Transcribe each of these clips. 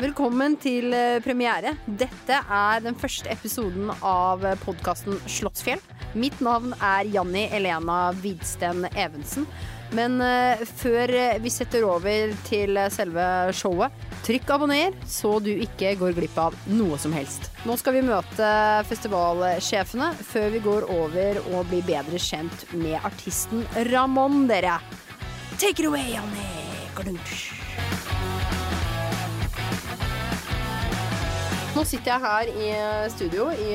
Velkommen til eh, premiere. Dette er den første episoden av podkasten Slottsfjell. Mitt navn er Janni Elena Widsten Evensen. Men eh, før vi setter over til selve showet, trykk abonner, så du ikke går glipp av noe som helst. Nå skal vi møte festivalsjefene før vi går over og blir bedre kjent med artisten Ramón, dere. Take it away, Janni. Glunch. Nå sitter jeg her i studio i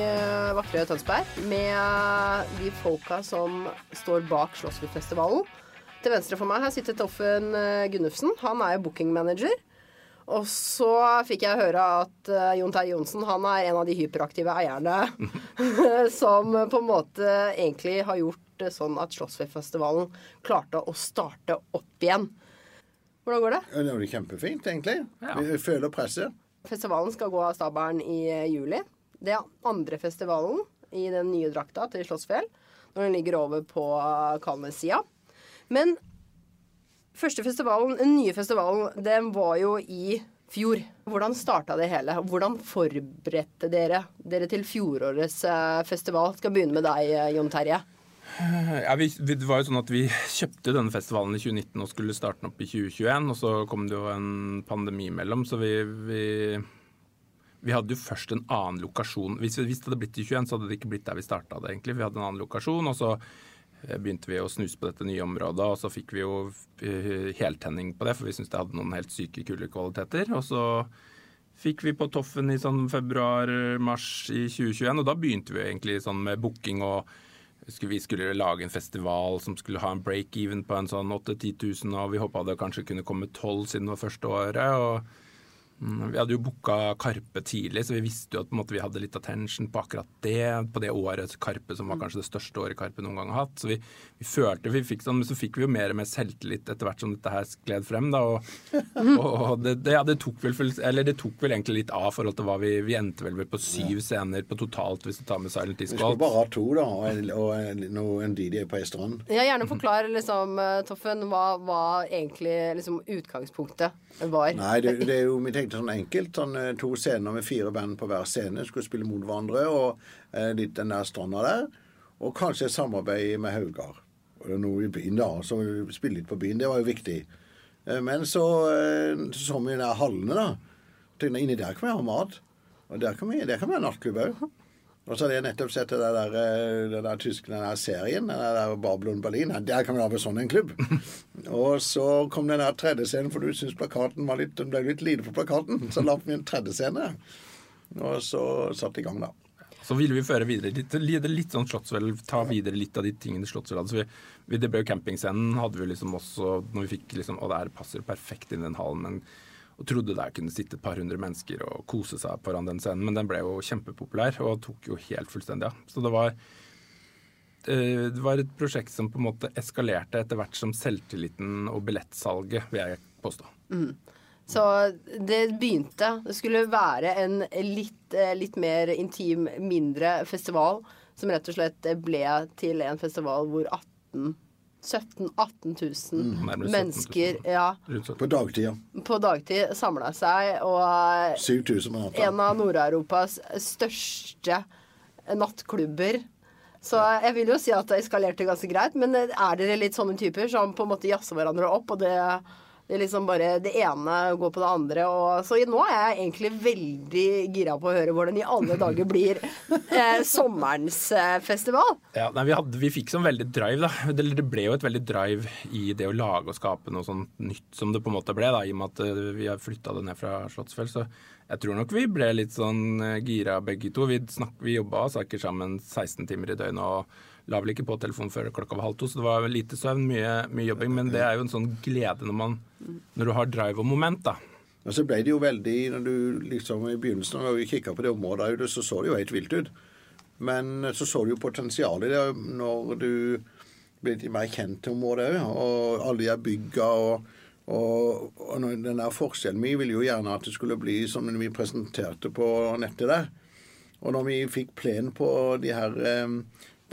vakre Tønsberg med de folka som står bak Slåssfjordfestivalen. Til venstre for meg her sitter Toffen Gunnufsen. Han er jo bookingmanager. Og så fikk jeg høre at uh, Jon Terje Johnsen han er en av de hyperaktive eierne som på en måte egentlig har gjort det sånn at Slåssfjordfestivalen klarte å starte opp igjen. Hvordan går det? Det er kjempefint, egentlig. Vi føler presset. Festivalen skal gå av stabelen i eh, juli. Det er andre festivalen i den nye drakta til Slottsfjell. Når den ligger over på eh, Kalnes-sida. Men første festivalen, den nye festivalen, den var jo i fjor. Hvordan starta det hele? Hvordan forberedte dere dere til fjorårets eh, festival? Skal begynne med deg, Jon Terje. Ja, vi, det var jo sånn at Vi kjøpte denne festivalen i 2019 og skulle starte den opp i 2021. og Så kom det jo en pandemi imellom, så vi, vi, vi hadde jo først en annen lokasjon. Hvis, hvis det hadde blitt i 21, så hadde det ikke blitt der vi starta det. egentlig. Vi hadde en annen lokasjon, og så eh, begynte vi å snuse på dette nye området. Og så fikk vi jo eh, heltenning på det, for vi syntes det hadde noen helt syke, kule kvaliteter. Og så fikk vi på Toffen i sånn februar-mars i 2021, og da begynte vi egentlig sånn med booking og vi skulle lage en festival som skulle ha en break-even på en sånn 8000-10 000, og vi håpa det kanskje kunne komme 12 siden det var første året. og vi hadde jo booka Karpe tidlig, så vi visste jo at måte, vi hadde litt attention på akkurat det. På det året Karpe, som var kanskje det største året Karpe noen gang har hatt. Så vi, vi følte vi fikk sånn, Men så fikk vi jo mer og mer selvtillit etter hvert som dette her skled frem. da, Og, og det, det, ja, det, tok vel, eller det tok vel egentlig litt av forhold til hva vi Vi endte vel på syv scener på totalt, hvis du tar med Silent Disco. Vi skulle bare ha to, da, og en, og en, en DJ på ei strand. Ja, gjerne forklar, liksom, Toffen, hva, hva egentlig liksom, utgangspunktet var. Nei, det, det er jo vi tenkte sånn enkelt. Sånn, to scener med fire band på hver scene. Skulle spille mot hverandre. Og eh, litt den der stranda der. Og kanskje samarbeid med Haugar. Eller noe i byen, da. Så spille litt på byen. Det var jo viktig. Eh, men så eh, så vi de der hallene, da. Tenkte, inni der kan vi ha mat. Og der kan vi, der kan vi ha nattklubb òg. Og så hadde jeg nettopp sett det der, den der tyske den der serien, den der Babylon Berlin. Der kan vi ha sånn en klubb. og så kom den der tredje scenen, for du syntes plakaten var litt, ble litt lite på plakaten. Så la vi en tredje scene. Og så satte i gang, da. Så ville vi føre videre litt, litt, sånn Slottsvelv, ta videre litt av de tingene Slottsvelv hadde. Så vi, vi, det ble jo campingscenen, hadde vi liksom også når vi fikk liksom Og det her passer perfekt inn i den hallen. men og trodde der kunne sitte et par hundre mennesker og kose seg foran den scenen. Men den ble jo kjempepopulær og tok jo helt fullstendig av. Så det var, det var et prosjekt som på en måte eskalerte etter hvert som selvtilliten og billettsalget, vil jeg påstå. Mm. Så det begynte. Det skulle være en litt, litt mer intim, mindre festival som rett og slett ble til en festival hvor 18 17 000-18 000 mm, mennesker ja, På dagtid, ja. På dagtid samla seg, og 7000 en av Nord-Europas største nattklubber. Så jeg vil jo si at det eskalerte ganske greit, men er dere litt sånne typer som på en måte jazzer hverandre opp, og det det er liksom bare det ene går på det andre. Og, så nå er jeg egentlig veldig gira på å høre hvordan i alle dager blir eh, sommerens eh, festival. Ja, nei, vi, hadde, vi, fikk sånn veldig drive, da. Det, det, ble jo et veldig drive i det å lage og skape noe sånt nytt som det på en måte ble, da, i og med at uh, vi har flytta det ned fra Slottsfjell. Så jeg tror nok vi ble litt sånn uh, gira begge to. Vi, snak, vi jobba sikkert sammen 16 timer i døgnet. og la vel ikke på telefonen før klokka var halv to, så det var lite søvn, mye, mye, jobbing. Men det er jo en sånn glede når, man, når du har drive og moment, da. Og så ble det jo veldig når du liksom I begynnelsen når vi kikka på det området, så så det jo helt vilt ut. Men så så du jo potensialet i det når du ble litt mer kjent til området òg. Og alle de bygga og, og, og den der forskjellen Vi ville jo gjerne at det skulle bli som vi presenterte på nettet der. Og når vi fikk plen på de her eh,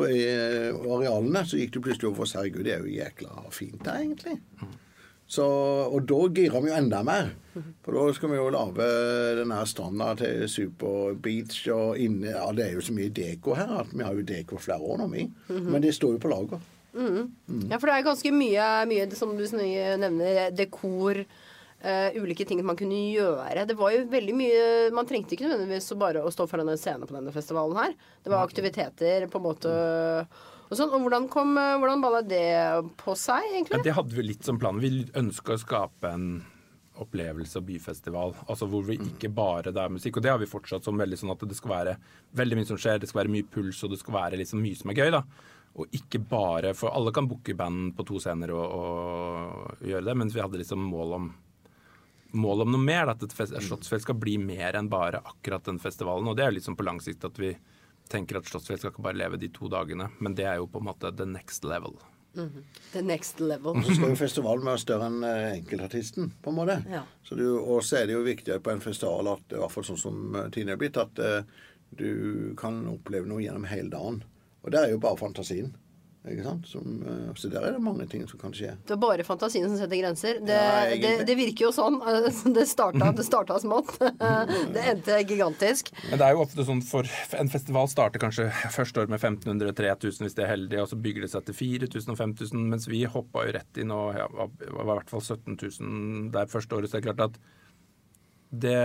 på arealene, så gikk du plutselig over seg Herregud, det er jo jækla fint der, egentlig. Så, og da girer vi jo enda mer. For da skal vi jo lage denne standard til Super Beach og inne Ja, det er jo så mye deko her at vi har jo deko flere år nå, vi. Men det står jo på lager. Ja, for det er ganske mye, mye som du nevner, dekor. Eh, ulike ting man kunne gjøre. Det var jo veldig mye Man trengte ikke nødvendigvis bare å stå foran en scene på denne festivalen her. Det var aktiviteter på en måte og sånn. Og hvordan, kom, hvordan balla det på seg, Ja, egentlig? det hadde vi litt som plan. Vi ønska å skape en opplevelse og byfestival. Altså hvor vi ikke bare det er musikk. Og det har vi fortsatt som veldig sånn at det skal være veldig mye som skjer, det skal være mye puls, og det skal være liksom mye som er gøy. da. Og ikke bare For alle kan booke band på to scener og, og gjøre det, mens vi hadde liksom mål om mål om noe mer. da, At et fest- Slottsfjell skal bli mer enn bare akkurat den festivalen. Og det er jo liksom på lang sikt at vi tenker at Slottsfjell skal ikke bare leve de to dagene, men det er jo på en måte the next level. The next level. Så skal jo festivalen være større enn eh, enkeltartisten, på en måte. Ja. Er og så er det jo viktigere på en festival at, i hvert fall sånn som eh, Tine er blitt, at uh, du kan oppleve noe gjennom hele dagen. Og det er jo bare fantasien. Ikke sant? Som, eh, så der er det mange ting som kan skje. Det er bare fantasien som setter grenser. Det, Ja, det, det virker jo sånn. Det starta, det starta smått. Det endte gigantisk. Men det er jo ofte sånn for En festival starter kanskje første år med 1500-3000 hvis de er heldige, og så bygger det seg til 4000 og 5000, mens vi hoppa jo rett inn og ja, var var i hvert fall 17 000 der første året. Så det er klart at det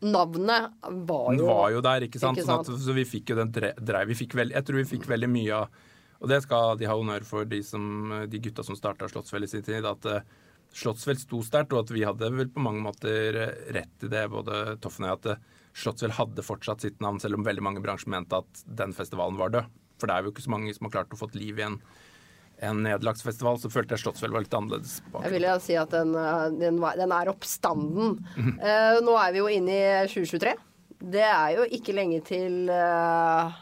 Navnet var jo, var jo der, ikke sant? Ikke Sånn at, så vi fikk jo den dre- dreiv. Vi fikk vel, jeg tror vi fikk veldig mye av Og det skal de ha honnør for, de, som, de gutta som starta Slottsfjell i sin tid. At eh, Slottsfjell sto sterkt, og at vi hadde vel på mange måter eh, rett i det, både Toffen og jeg, at eh, Slottsfjell hadde fortsatt sitt navn, selv om veldig mange bransjer mente at den festivalen var død. For det er jo ikke så mange som har klart å få liv i en, en nederlagsfestival. Så følte jeg Slottsfjell var litt annerledes. bak. Jeg vil jo si at den, den, den er oppstanden. uh, nå er vi jo inne i 2023. Det er jo ikke lenge til eh,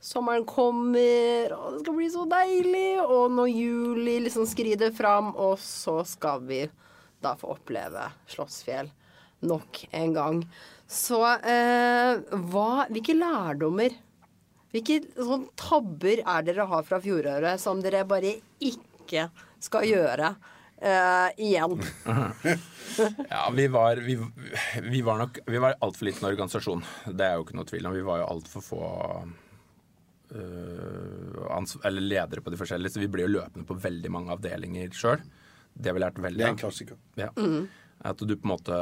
sommeren kommer, og det skal bli så deilig. Og når juli liksom skrider fram, og så skal vi da få oppleve Slottsfjell nok en gang. Så eh, hva Hvilke lærdommer hvilke sånn tabber er dere har fra fjoråret som dere bare ikke skal gjøre Uh, igjen? Ja, vi var, vi, vi var nok Vi var altfor liten organisasjon. Det er jo ikke noe tvil om. Vi var jo altfor få eller ledere på de forskjellige, så vi blir jo løpende på veldig mange avdelinger sjøl. Det har vi lært Det veldig er en klassiker. Ja. At du på en måte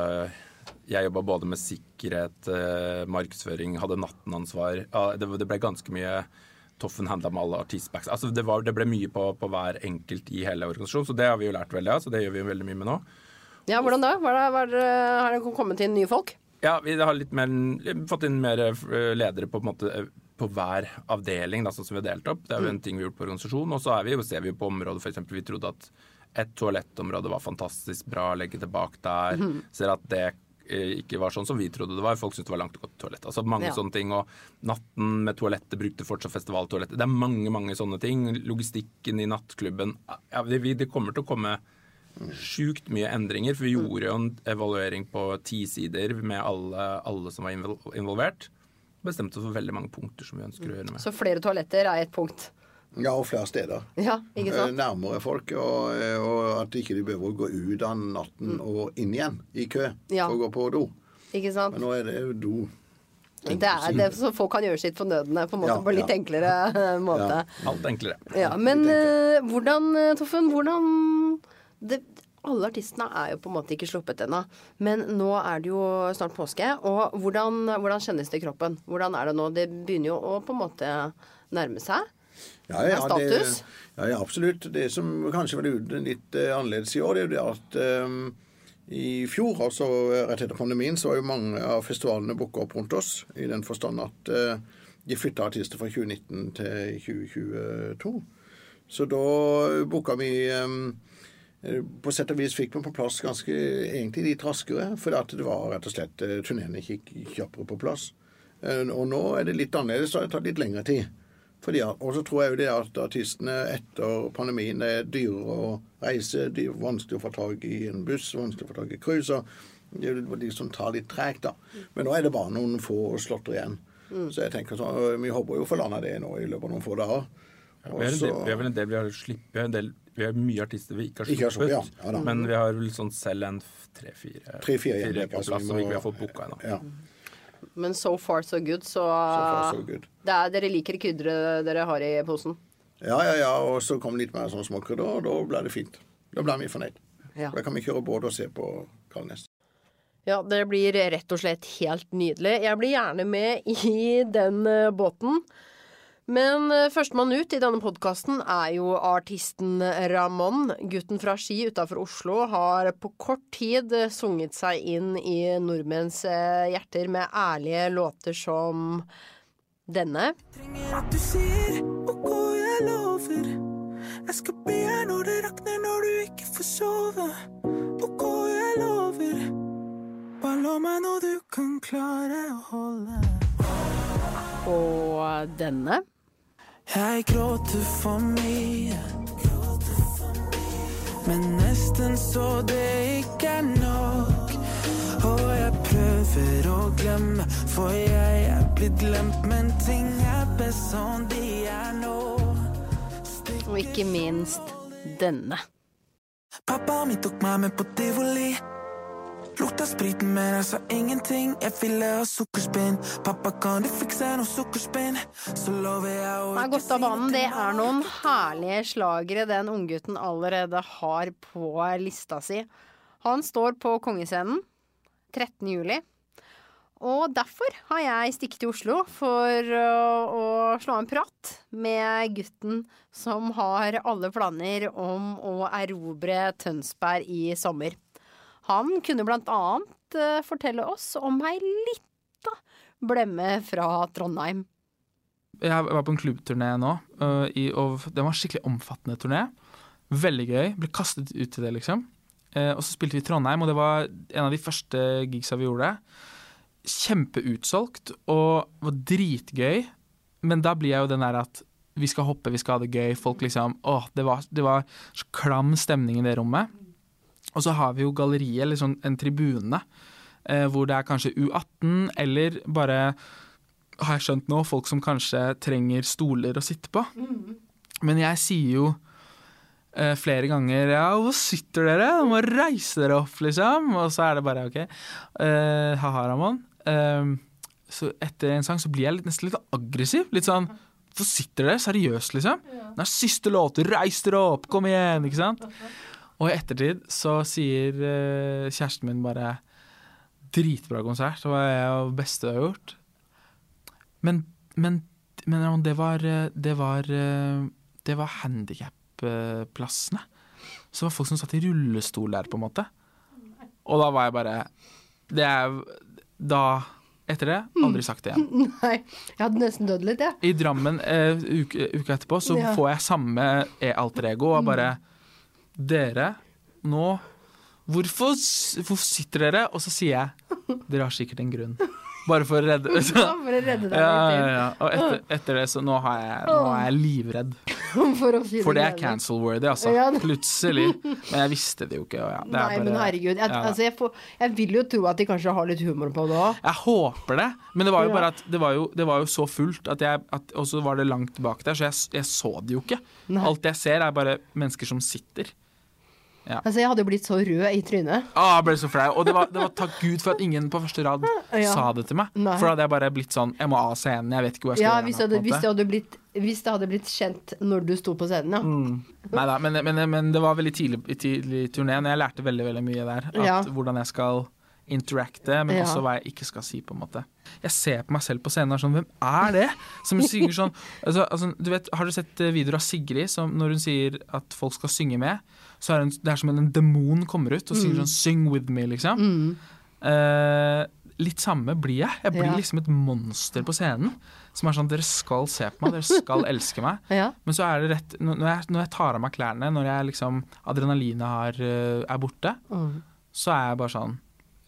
Jeg jobba både med sikkerhet, eh, markedsføring, hadde nattenansvar. Ja, det, det ble ganske mye Toffen handla med alle artistbacks. Altså det, var, det ble mye på, på hver enkelt i hele organisasjonen, så det har vi jo lært veldig av. Så det gjør vi veldig mye med nå. Ja, hvordan da? Hva er det, hva er det, har det kommet inn nye folk? Ja, vi har litt mer, fått inn mer eh, ledere på, på, en måte, eh, på hver avdeling, da, sånn som vi har delt opp. Det er jo en ting vi har gjort på organisasjonen. Og så vi, ser vi på området, f.eks. vi trodde at et toalettområde var fantastisk bra, legge det bak der. Ser at det eh, ikke var sånn som vi trodde det var. Folk syntes det var langt å gå til toalettet. Altså mange Ja. sånne ting. Og natten med toalettet brukte fortsatt festivaltoalettet. Det er mange, mange sånne ting. Logistikken i nattklubben. Ja, det, det kommer til å komme sjukt mye endringer. For vi gjorde jo en evaluering på ti sider med alle, alle som var invol- involvert. Bestemte oss for veldig mange punkter som vi ønsker å gjøre noe med. Så flere toaletter er ett punkt. Ja, og flere steder. Ja, ikke Eh, sant? Nærmere folk, og, eh, og at ikke de behøver å gå ut av natten og inn igjen i kø Ja. for å gå på do. Ikke sant? Men nå er det jo do. Det er det så folk kan gjøre sitt fornødne på en måte Ja, på litt ja. enklere måte. Alt enklere. Ja, men enklere. hvordan, eh, Toffen, hvordan det, Alle artistene er jo på en måte ikke sluppet ennå. Men nå er det jo snart påske. Og hvordan, hvordan kjennes det i kroppen? Hvordan er det nå? Det begynner jo å på en måte nærme seg. Ja, ja. Det, ja, ja, absolutt. Det som kanskje var litt eh, annerledes i år, det er jo det at um, i fjor, altså rett etter pandemien, så var jo mange av festivalene booka opp rundt oss. I den forstand at uh, de flytta artister fra 2019 til 2022. Så da booka vi eh, På sett og vis fikk vi på plass ganske egentlig litt raskere, fordi at det var rett og slett eh, turneene gikk kjappere på plass. Eh, Og nå er det litt annerledes, så det har tatt litt lengre tid. Fordi, og så tror jeg jo det at artistene etter pandemien det er dyrere å reise, dyr, vanskelig å få tak i en buss, vanskelig å få tak i cruise. Det er jo de som tar litt tregt, da. Men nå er det bare noen få slåtter igjen. Så jeg tenker sånn, Vi håper jo å få landa det nå i løpet av noen få dager. Vi er del, vi har vel en del vi har slippet, en del Vi har mye artister vi ikke har sluppet, sluppet, ja. Ja da. men vi har vel sånn selv en tre-fire på altså, plass vi som vi ikke har fått booka ennå. Ja, Men so far so good, så, so far so good. det er, dere liker krydderet dere har i posen. Ja, ja, ja, og så kom litt mer sånn småkrydder, og da ble det fint. Da ble vi fornøyd. Ja. Da kan vi kjøre både og se på Kalnes. Ja, det blir rett og slett helt nydelig. Jeg blir gjerne med i den eh, båten. Men eh, førstemann ut i denne podkasten er jo artisten Ramón. Gutten fra Ski utafor Oslo har på kort tid eh, sunget seg inn i nordmenns eh, hjerter med ærlige låter som denne. trenger at du sier OK, jeg lover. Jeg skal be her når det rakner, når du ikke får sove. OK, jeg lover. Bare lov meg noe du kan klare å holde. Og denne. Jeg gråter for mye. Men nesten så det ikke er nok. Og jeg prøver å glemme, for jeg er blitt glemt. Men ting er best som de er nå. Og ikke minst denne. Pappa min tok meg med på tivoli. Lukta spriten, men jeg sa ingenting. Jeg ville ha sukkerspinn. Pappa, kan du fikse noe sukkerspinn? Så lover jeg å Nei, godt av banen, det er noen herlige slagere den unggutten allerede har på lista si. Han står på Kongescenen 13. juli. Og derfor har jeg stikket til Oslo for å, å slå en prat med gutten som har alle planer om å erobre Tønsberg i sommer. Han kunne blant annet eh, fortelle oss om ei lita blemme fra Trondheim. Jeg var på en klubbturné nå, og det var en skikkelig omfattende turné. Veldig gøy. Ble kastet ut til det, liksom. Eh, og så spilte vi Trondheim, og det var en av de første gigsa vi gjorde. Kjempeutsolgt og var dritgøy. Men da blir jeg jo den der at vi skal hoppe, vi skal ha det gøy. Folk liksom Å, det var, det var så klam stemning i det rommet. Og så har vi jo galleriet, eller sånn en tribune, eh, hvor det er kanskje U18, eller bare har jeg skjønt nå, folk som kanskje trenger stoler å sitte på. Men jeg sier jo eh, flere ganger ja, hvor sitter dere? Dere må reise dere opp, liksom. Og så er det bare OK. Uh, Ha-ha, Ramón. Eh, så etter en sang så blir jeg litt, nesten litt aggressiv. Litt sånn Hvorfor sitter dere? Seriøst, liksom? Det er siste låt, reis dere opp, kom igjen, ikke sant? Og i ettertid så sier eh, kjæresten min bare Dritbra konsert, det var det beste jeg har gjort. Men, men, men det var Det var, det var handikap-plassene. Så det var folk som satt i rullestol der, på en måte. Og da var jeg bare Det er Da Etter det, aldri sagt det igjen. Nei, jeg hadde nesten dødd litt, jeg. I Drammen eh, uka etterpå så Ja. får jeg samme e-alter ego og bare Dere, nå hvorfor, hvorfor sitter dere? Og så sier jeg Dere har sikkert en grunn. Bare for å redde Ja, for å redde deg Ja, ja, ja. Og etter, etter det så nå, har jeg, nå er jeg livredd. For, si For det er cancel-worthy, altså. Plutselig. Men jeg visste det jo ikke. Ja, det Nei, men herregud. Jeg, altså, jeg, får, jeg vil jo tro at de kanskje har litt humor på det òg. Jeg håper det, men det var jo bare at det var jo, det var jo så fullt at at, Og så var det langt tilbake der, så jeg, så det jo ikke. Alt jeg ser, er bare mennesker som sitter. Altså, jeg hadde jo blitt så rød i trynet. Ah, jeg ble så flau. Og det var, det var takk Gud for at ingen på første rad Ja. sa det til meg. Nei. For da hadde jeg bare blitt sånn Jeg må av scenen, jeg vet ikke hvor jeg skal Ja, gjøre hvis hadde, hvis, det hadde blitt, hvis det hadde blitt kjent når du sto på scenen, ja. Mm. Neida, men, men, men det var veldig tidlig, tidlig i turneen, jeg lærte veldig veldig mye der. Ja. Hvordan jeg skal interacte, men Ja. også hva jeg ikke skal si. på en måte Jeg ser på meg selv på scenen og er sånn Hvem er det? Som synger sånn altså, altså, du vet, Har du sett eh, videoer av Sigrid som når hun sier at folk skal synge med? Så er hun, Det er som en demon kommer ut og Mm. synger sånn 'Sing with me', liksom. Eh, litt samme blir jeg. Jeg blir Ja. liksom et monster på scenen. Som er sånn Dere skal se på meg, dere skal elske meg. ja. Men så er det rett Når jeg, når jeg tar av meg klærne, når jeg liksom adrenalinet har, eh, er borte, Mm. så er jeg bare sånn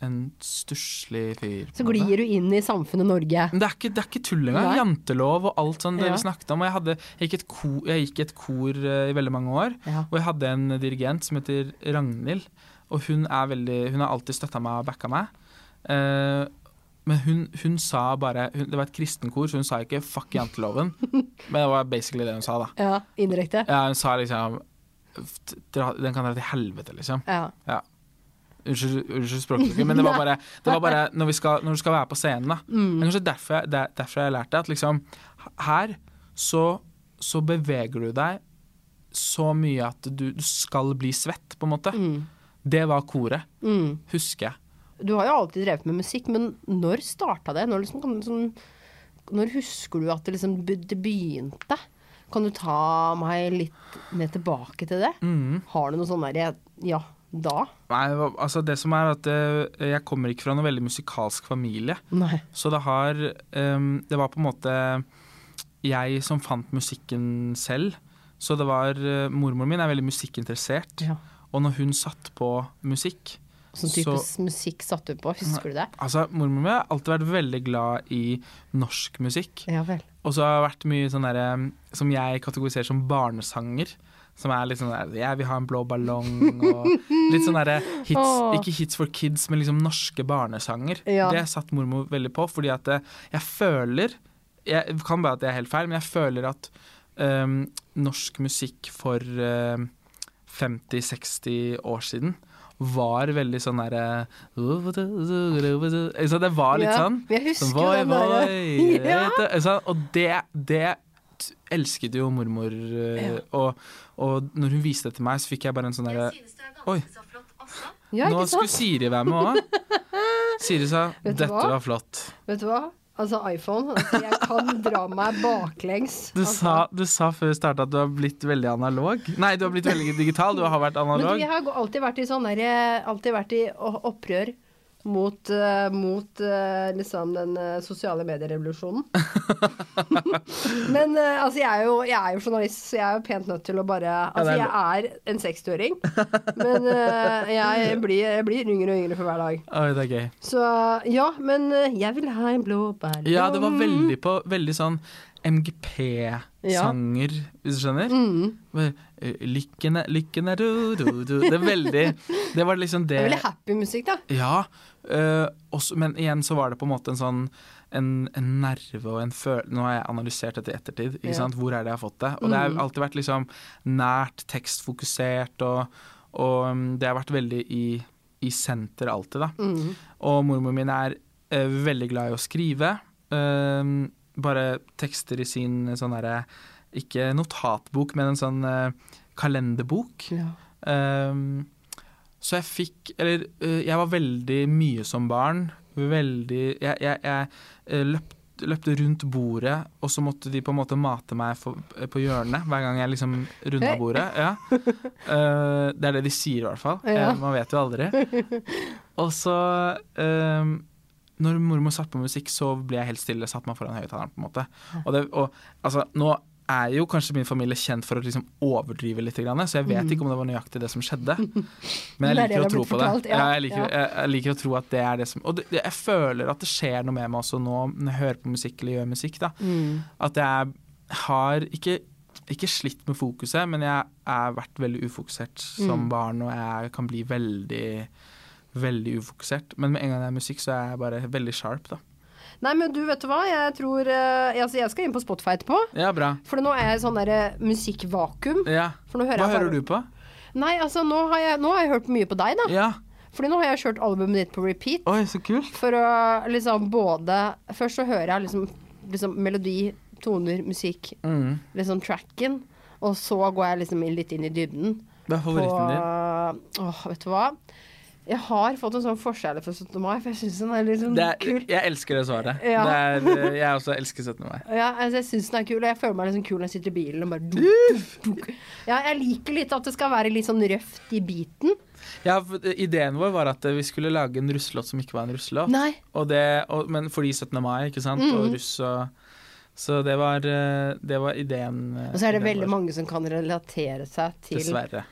en stusslig fyr. Så glir du inn i samfunnet Norge. Men det er ikke, det er ikke tull engang. Jantelov og alt det Ja. vi snakket om. Jeg, hadde, jeg, gikk kor, jeg gikk i et kor uh, i veldig mange år, Ja. og jeg hadde en dirigent som heter Ragnhild. Og hun, veldig, hun har alltid støtta meg og backa meg. Uh, men hun, hun sa bare hun, Det var et kristenkor, så hun sa ikke 'fuck janteloven'. men det var basically det hun sa, da. Ja, indirekte. Ja, hun sa liksom Den kan dra til helvete, liksom. Ja. Unnskyld, unnskyld språkbruken, men det var bare, det var bare når, vi skal, når du skal være på scenen, da. Mm. Det er kanskje derfor jeg, det er derfor jeg har lært det. At liksom her så, så beveger du deg så mye at du, du skal bli svett, på en måte. Mm. Det var koret, Mm. husker jeg. Du har jo alltid drevet med musikk, men når starta det? Når, liksom, kan sånn, når husker du at det, liksom, det begynte? Kan du ta meg litt ned tilbake til det? Mm. Har du noe sånn derre Ja, da? Nei, altså det som er at eh, jeg kommer ikke fra noen veldig musikalsk familie. Nei. Så det har ehm, Det var på en måte jeg som fant musikken selv. Så det var eh, Mormoren min er veldig musikkinteressert. Ja. Og når hun satt på musikk Sånn type Så- musikk satt hun på, husker du det? Altså, Mormoren min har alltid vært veldig glad i norsk musikk. Ja vel. Og så har det vært mye sånn derre Som jeg kategoriserer som barnesanger. Som er litt sånn der Jeg vil ha en blå ballong og litt sånn derre hits. Ikke hits for kids, men liksom norske barnesanger. Ja. Det satt mormor veldig på, fordi at eh, jeg føler Jeg kan bare at det er helt feil, men jeg føler at um, norsk musikk for eh, 50-60 år siden var veldig sånn derre Så det var litt Ja, sånn Jeg husker Sånn, voi, den derre Ja. sånn, Og det, det elsket jo mormor. eh. Og, og når hun viste det til meg, så fikk jeg bare en sånn derre Oi, Ja, nå skulle? Siri være med òg. Siri sa 'dette hva? var flott'. Vet du hva? Altså iPhone. Altså, jeg kan dra meg baklengs. Du, altså. sa, du sa før vi starta at du har blitt veldig analog. Nei, du har blitt veldig digital. Du har vært Men du, analog. jeg har alltid vært i sånn alltid vært i opprør mot, uh, mot uh, liksom den uh, sosiale medierevolusjonen. Men altså, jeg er, jo, jeg er jo journalist, så jeg er jo pent nødt til å bare Altså, jeg er en 60-åring, men jeg, blir, jeg blir yngre og yngre for hver dag. Oi, det er gøy. Så ja, men jeg vil ha en blå ballong. Ja, det var veldig på veldig sånn MGP-sanger, hvis du skjønner. Mm. Lykken er, lykken er du, du, du. Det er veldig Det var liksom det Det er veldig happy musikk, da. Ja, øh, også, men igjen så var det på en måte en sånn en, en nerve og en følelse Nå har jeg analysert dette i ettertid. Sant? Hvor er det jeg har fått det? Og det har Mm. alltid vært liksom nært, tekstfokusert, og, og um, det har vært veldig i, i senter alltid, da. Mm. Og mormor min er uh, veldig glad i å skrive. Uh, bare tekster i sin sånn derre Ikke notatbok, men en sånn kalenderbok. Ja. Ehm, så jeg fikk Eller øh, jeg var veldig mye som barn. Veldig Jeg, jeg, jeg løpte løpte rundt bordet, og så måtte de på en måte mate meg for, på hjørnet hver gang jeg liksom runda bordet. Ja. Uh, det er det de sier, i hvert fall. Ja. Uh, man vet jo aldri. Og så uh, når mormor satt på musikk, så ble jeg helt stille. Satt meg foran høyttaleren, på en måte. Og, det, og altså, nå er jo kanskje min familie kjent for å liksom overdrive litt, så jeg vet ikke om det var nøyaktig det som skjedde. Men Mm. Jeg er liker å tro på det. ja. Jeg, liker, jeg, jeg liker å tro at det er det som Og det, det- jeg føler at det skjer noe med meg også nå når jeg hører på musikk eller gjør musikk. da Mm. At jeg har ikke, ikke slitt med fokuset, men jeg har vært veldig ufokusert som Mm. barn, og jeg kan bli veldig Veldig ufokusert. Men med en gang det er musikk, så er jeg bare veldig sharp, da. Nei, men du, vet du hva? Jeg tror eh, altså, Jeg skal inn på Spotify etterpå. Ja, bra. For nå er jeg i sånn derre musikkvakuum. Ja. For nå hører Hva jeg hører du på? Nei, altså, nå har, jeg, nå har jeg hørt mye på deg, da. Ja. Fordi nå har jeg kjørt albumet ditt på repeat. Oi, så kult. For å liksom både Først så hører jeg liksom, liksom melodi, toner, musikk, Mm. liksom tracken. Og så går jeg liksom inn- litt inn i dybden. Hva er favoritten din? Åh, vet du hva? Jeg har fått en sånn forskjell for 17. mai, for jeg syns den er litt sånn er, kul. jeg elsker det svaret. Ja. Det er, eh, jeg også elsker 17. mai. Ja, altså, jeg syns den er kul, og jeg føler meg liksom kul når jeg sitter i bilen og bare duk, duk, duk. Ja, jeg liker litt at det skal være litt sånn røft i beaten. Ja, eh, ideen vår var at eh, vi skulle lage en russelåt som ikke var en russelåt. Og det, og, men fordi 17. mai, ikke sant, og Mhm. russ og Så det var, det var ideen. Og så er det veldig vår. mange som kan relatere seg til Dessverre.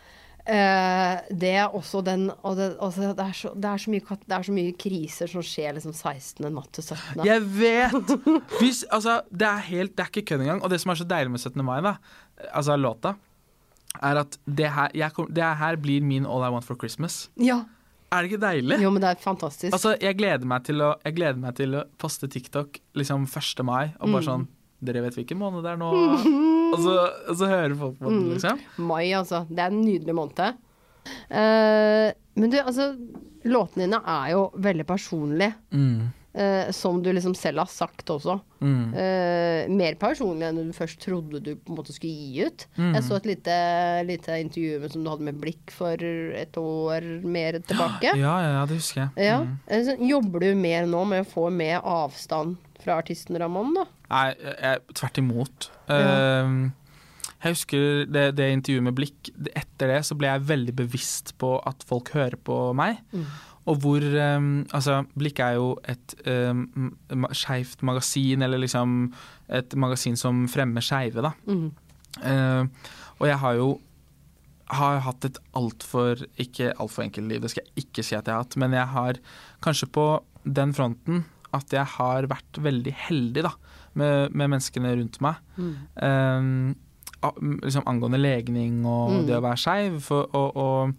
Eh, det er også den Og det, altså, det, er så, det, er så mye, det er så mye kriser som skjer liksom 16. natt til 17. Jeg vet! Hvis, altså, det er helt, det er ikke kødd engang. Og det som er så deilig med 17. mai, da, altså låta, er at det her, jeg det her blir min All I Want for Christmas. Ja. Er det ikke deilig? Jo, men det er fantastisk. Altså, jeg gleder meg til å, jeg gleder meg til å poste TikTok liksom 1. mai, og bare Mm. sånn Dere vet hvilken måned det er nå? og, så, og så hører folk på den, liksom. Mai, altså. Det er en nydelig måned. Uh, men du, altså Låtene dine er jo veldig personlige. Mm. Eh, som du liksom selv har sagt også. Mm. Eh, mer personlig enn du først trodde du på en måte skulle gi ut. Mm. Jeg så et lite, lite intervju med, som du hadde med Blikk for et år mer tilbake. Ja, ja, ja, det husker jeg. Ja. Mm. Eh, Jobber du mer nå med å få mer avstand fra artisten Ramón, da? Nei, jeg, tvert imot. Ja. Ehm, jeg husker det, det intervjuet med Blikk. Etter det så ble jeg veldig bevisst på at folk hører på meg. Mm. Og hvor um, Altså, Blikk er jo et um, skeivt magasin, eller liksom et magasin som fremmer skeive, da. Mm. Uh, og jeg har jo har hatt et altfor Ikke altfor enkelt liv, det skal jeg ikke si at jeg har hatt, men jeg har kanskje på den fronten at jeg har vært veldig heldig da, med, med menneskene rundt meg. Mm. Um, liksom angående legning og Mm. det å være skeiv. Og, og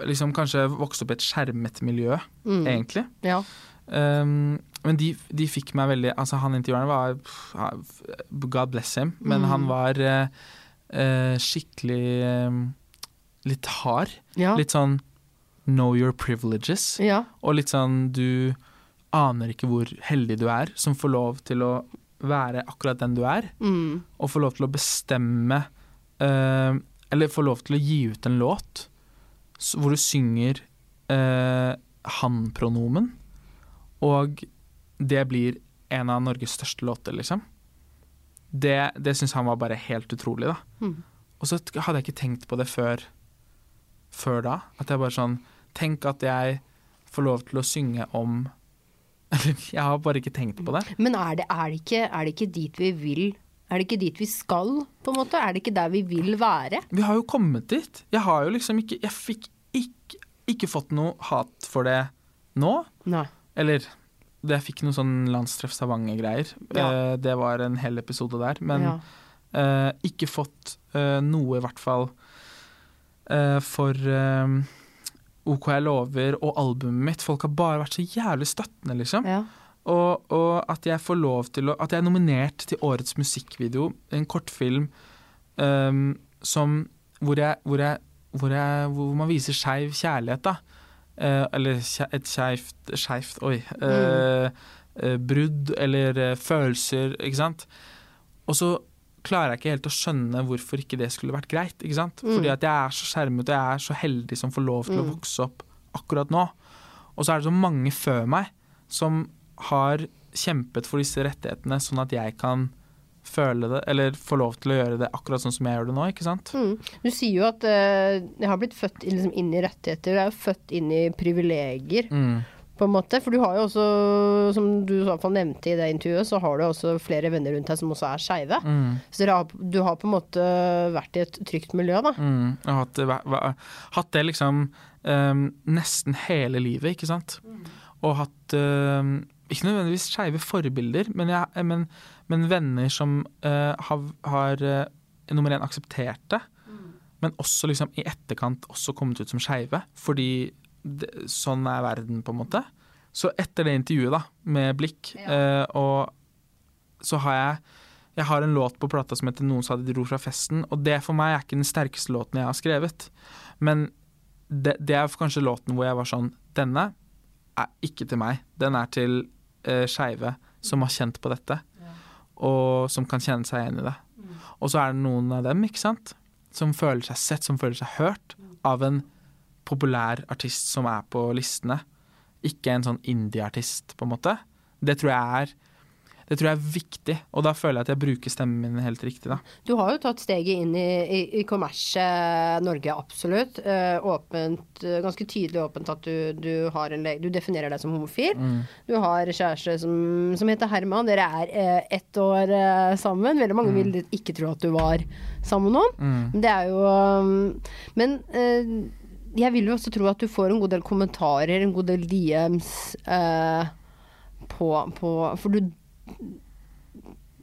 liksom kanskje vokste opp i et skjermet miljø, Mm. egentlig. Ja. Um, men de, de fikk meg veldig Altså Han intervjueren var God bless him, men Mm. han var uh, skikkelig eh, litt hard. Ja. Litt sånn know your privileges. ja. Og litt sånn du aner ikke hvor heldig du er som får lov til å være akkurat den du er, Mm. og får lov til å bestemme uh, Eller får lov til å gi ut en låt hvor du synger eh, han-pronomen, og det blir en av Norges største låter, liksom. Det, det syns han var bare helt utrolig, da. Mm. Og så hadde jeg ikke tenkt på det før, før da. At jeg bare sånn Tenk at jeg får lov til å synge om Eller jeg har bare ikke tenkt på det. Men er det, er, det ikke, er det ikke dit vi vil? Er det ikke dit vi skal, på en måte? Er det ikke der vi vil være? Vi har jo kommet dit. Jeg har jo liksom ikke Jeg fikk ikke, ikke fått noe hat for det nå. Nei. Eller det jeg fikk noe sånn Landstreff Stavanger-greier. Ja. Eh, det var en hel episode der. Men ja. eh, ikke fått eh, noe, i hvert fall, eh, for eh, OK jeg lover og albumet mitt. Folk har bare vært så jævlig støttende, liksom. ja. Og, og at jeg får lov til å At jeg er nominert til årets musikkvideo, en kortfilm um, som hvor, jeg, hvor, jeg, hvor, jeg, hvor man viser skeiv kjærlighet, da. Uh, eller et skeivt Skeivt, oi. eh, uh, brudd eller følelser, ikke sant. Og så klarer jeg ikke helt å skjønne hvorfor ikke det skulle vært greit. ikke sant? Mm. Fordi at jeg er så skjermet og jeg er så heldig som får lov til å Mm. vokse opp akkurat nå. Og så er det så mange før meg som har kjempet for disse rettighetene, sånn at jeg kan føle det, eller få lov til å gjøre det akkurat sånn som jeg gjør det nå, ikke sant? Mm. Du sier jo at uh, jeg har blitt født liksom, inn i rettigheter. Jeg er jo født inn i privilegier, Mm. på en måte. For du har jo også, som du i hvert fall nevnte i det intervjuet, så har du også flere venner rundt deg som også er skeive. Mm. Så har, du har på en måte vært i et trygt miljø, da. Mm. Jeg har hatt, hva- hatt det liksom um, nesten hele livet, ikke sant? Og hatt ehm, ikke nødvendigvis skeive forbilder, men, jeg, men, men venner som uh, har, har uh, nummer én akseptert det, men også liksom i etterkant også kommet ut som skeive. Fordi det, sånn er verden, på en måte. Så etter det intervjuet da, med Blikk, uh, og så har jeg jeg har en låt på plata som heter 'Noen sa de dro fra festen', og det for meg er ikke den sterkeste låten jeg har skrevet. Men det, det er kanskje låten hvor jeg var sånn Denne er ikke til meg. Den er til uh, skeive som har kjent på dette, og som kan kjenne seg igjen i det. Og så er det noen av dem, ikke sant, som føler seg sett, som føler seg hørt av en populær artist som er på listene. Ikke en sånn indie-artist, på en måte. Det tror jeg er det tror jeg er viktig, og da føler jeg at jeg bruker stemmen min helt riktig. da. Du har jo tatt steget inn i, i, i kommerset Norge, absolutt. Eh, åpent, eh, ganske tydelig åpent at du, du har en lege Du definerer deg som homofil. Du har kjæreste som, som heter Herman. Dere er eh, ett år eh, sammen. Veldig mange vil ikke tro at du var sammen med noen. Men Det er jo um, Men eh, jeg vil jo også tro at du får en god del kommentarer, en god del DMs eh, på, på For du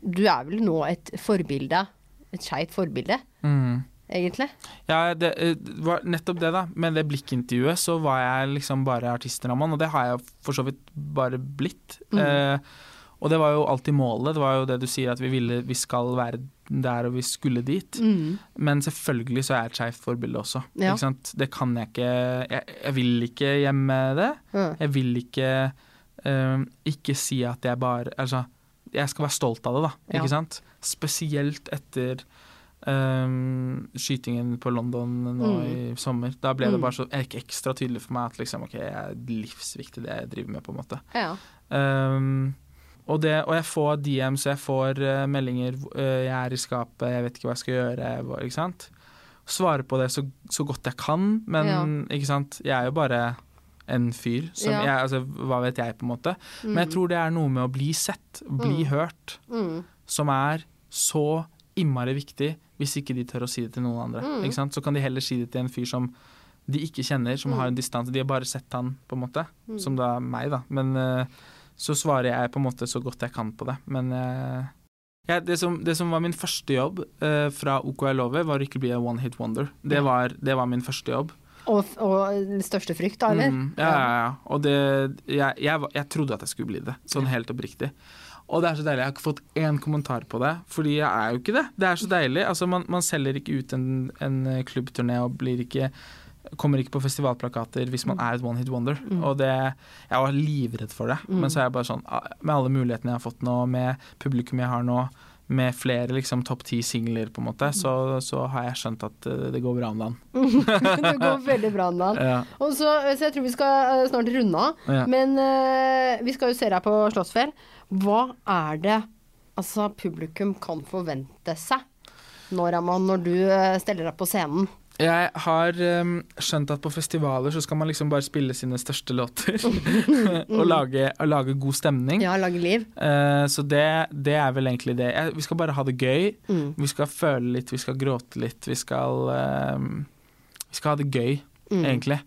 Du er vel nå et forbilde, et skeivt forbilde, Mm. egentlig? Ja, det eh, var nettopp det, da. Med det blikkintervjuet så var jeg liksom bare artistrammen, og det har jeg for så vidt bare blitt. Eh, Og det var jo alltid målet. Det var jo det du sier, at vi ville Vi skal være der, og vi skulle dit. Men selvfølgelig så er jeg et skeivt forbilde også. Ja. Det kan jeg ikke Jeg, jeg vil ikke gjemme det. Mm. Jeg vil ikke um, ikke si at jeg bare Altså, jeg skal være stolt av det, da. Ja. Ikke sant? Spesielt etter um, skytingen på London nå Mm. i sommer. Da ble det Mm. bare så ek- ekstra tydelig for meg at liksom, ok, jeg er livsviktig det jeg driver med, på en måte. Ja. Um, og, det, og jeg får DMs, jeg får uh, meldinger uh, 'Jeg er i skapet, jeg vet ikke hva jeg skal gjøre'. Ikke sant? Svare på det så, så godt jeg kan, men Ja. ikke sant? jeg er jo bare en fyr. Som Ja. jeg, altså, hva vet jeg, på en måte. Men jeg tror det er noe med å bli sett, bli hørt, Mm. som er så innmari viktig hvis ikke de tør å si det til noen andre. Mm. Så kan de heller si det til en fyr som de ikke kjenner, som har en distanse. De har bare sett han, på en måte. Mm. Som da meg, da. Men uh, så svarer jeg på en måte så godt jeg kan på det. Men uh, ja, det, som, det som var min første jobb uh, fra OKL Over, var å ikke bli a one hit wonder. Det var, det var min første jobb. Og, og største frykt, da, eller? Mm, ja, ja, ja. Og det, jeg, jeg, jeg trodde at jeg skulle bli det, sånn helt oppriktig. Og det er så deilig. Jeg har ikke fått én kommentar på det, fordi jeg er jo ikke det. Det er så deilig. Altså, man, man selger ikke ut en, en klubbturné og blir ikke Kommer ikke på festivalplakater hvis man er et one hit wonder. Og det, jeg var livredd for det. Men så er jeg bare sånn ah, Med alle mulighetene jeg har fått nå, med publikum jeg har nå, med flere liksom topp ti singler, på en måte, så, så har jeg skjønt at eh, det går bra om dagen. det går veldig bra, Dan. Ja. Og så, så jeg tror vi skal eh, snart runde av. Ja. Men uh, vi skal jo se deg på Slottsfjell. Hva er det altså, publikum kan forvente seg når, Raman, når du steller deg på scenen? Jeg har um, skjønt at på festivaler så skal man liksom bare spille sine største låter. og, lage, og lage god stemning. Ja, lage liv. Uh, så det, det er vel egentlig det. Jeg, vi skal bare ha det gøy. Mm. Vi skal føle litt, vi skal gråte litt. Vi skal, uh, vi skal ha det gøy, Mm. egentlig.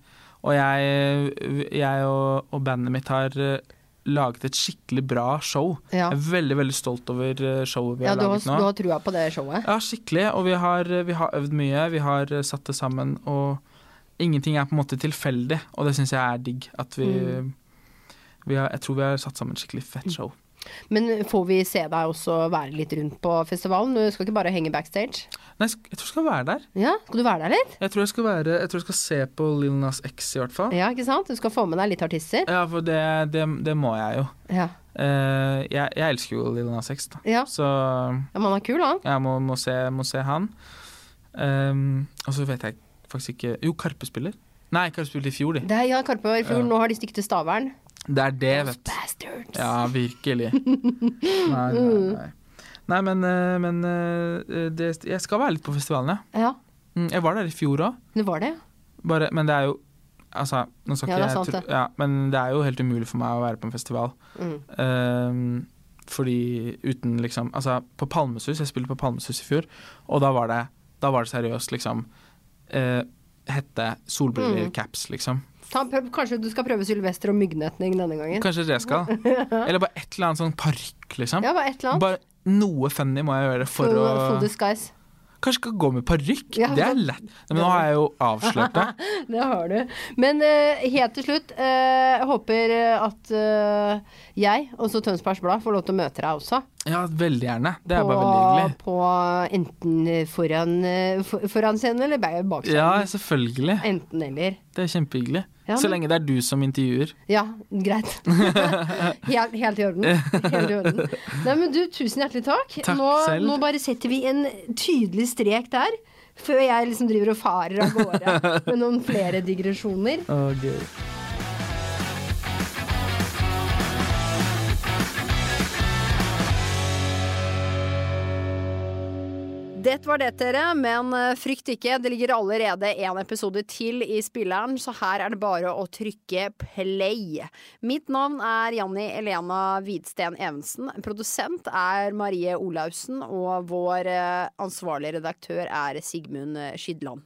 Og jeg, jeg og, og bandet mitt har uh, laget et skikkelig bra show. Ja. Jeg er veldig veldig stolt over uh, showet vi Ja, har laget nå. du har trua på det showet? Ja, skikkelig. Og vi har, vi har øvd mye. Vi har eh, satt det sammen. Og ingenting er på en måte tilfeldig, og det syns jeg er digg. At vi, Mm. vi har, Jeg tror vi har satt sammen et skikkelig fett show. Men får vi se deg også være litt rundt på festivalen? Du skal ikke bare henge backstage? Nei, jeg tror jeg skal være der. Ja, Skal du være der litt? Jeg tror jeg skal, være, jeg tror jeg skal se på Lil Nas X, i hvert fall. Ja, ikke sant? Du skal få med deg litt artister? Ja, for det, det, det må jeg jo. Ja. Uh, jeg, jeg elsker jo Lil Nas X, da. Ja, Så ja man er kul, han. jeg må, må, se, må se han. Um, og så vet jeg faktisk ikke Jo, Karpe spiller. Nei, Karpe spilte i fjor, de. Det ja, Karpe var i fjor. Nå har de stikket til Stavern. Det er det, vet du. Bastards. Ja, virkelig. Nei, nei, nei. nei men, eh, men eh, det, jeg skal være litt på festivalen, ja. Mm, Jeg var der i fjor òg, Du var det. men det er jo Altså, nå skal Ja, ikke jeg ja, Men det er jo helt umulig for meg å være på en festival. Mm. Um, fordi uten liksom Altså, på Palmesus, jeg spilte på Palmesus i fjor, og da var det, da var det seriøst, liksom uh, Hette, solbriller, Mm. caps, liksom. Ta, kanskje du skal prøve Sylvester og myggnetning denne gangen? Kanskje det skal. Eller bare et eller annet sånn parykk, liksom. Ja, bare et eller annet. Bare noe funny må jeg gjøre for Full, å full disguise. Kanskje skal gå med parykk? Ja, det er lett. Men nå har jeg jo avslørt det. Det har du. Men uh, helt til slutt, uh, håper at uh, jeg, også Tønsbergs Blad, får lov til å møte deg også. Ja, veldig gjerne. Det er på, bare veldig hyggelig. på enten foran, for, foran scenen eller bak scenen. Ja, selvfølgelig. Enten eller. Det er kjempehyggelig. Ja, Så lenge det er du som intervjuer. Ja, greit. helt, helt i orden. Helt i orden. Nei, men du, tusen hjertelig takk. Takk nå, selv. nå bare setter vi en tydelig strek der. Før jeg liksom driver og farer av gårde med noen flere digresjoner. Oh, gøy. Det var det, dere, men eh, frykt ikke. Det ligger allerede en episode til i spilleren, så her er det bare å trykke play. Mitt navn er Janni Elena Hvidsten Evensen. Produsent er Marie Olaussen, og vår eh, ansvarlige redaktør er Sigmund Skydland.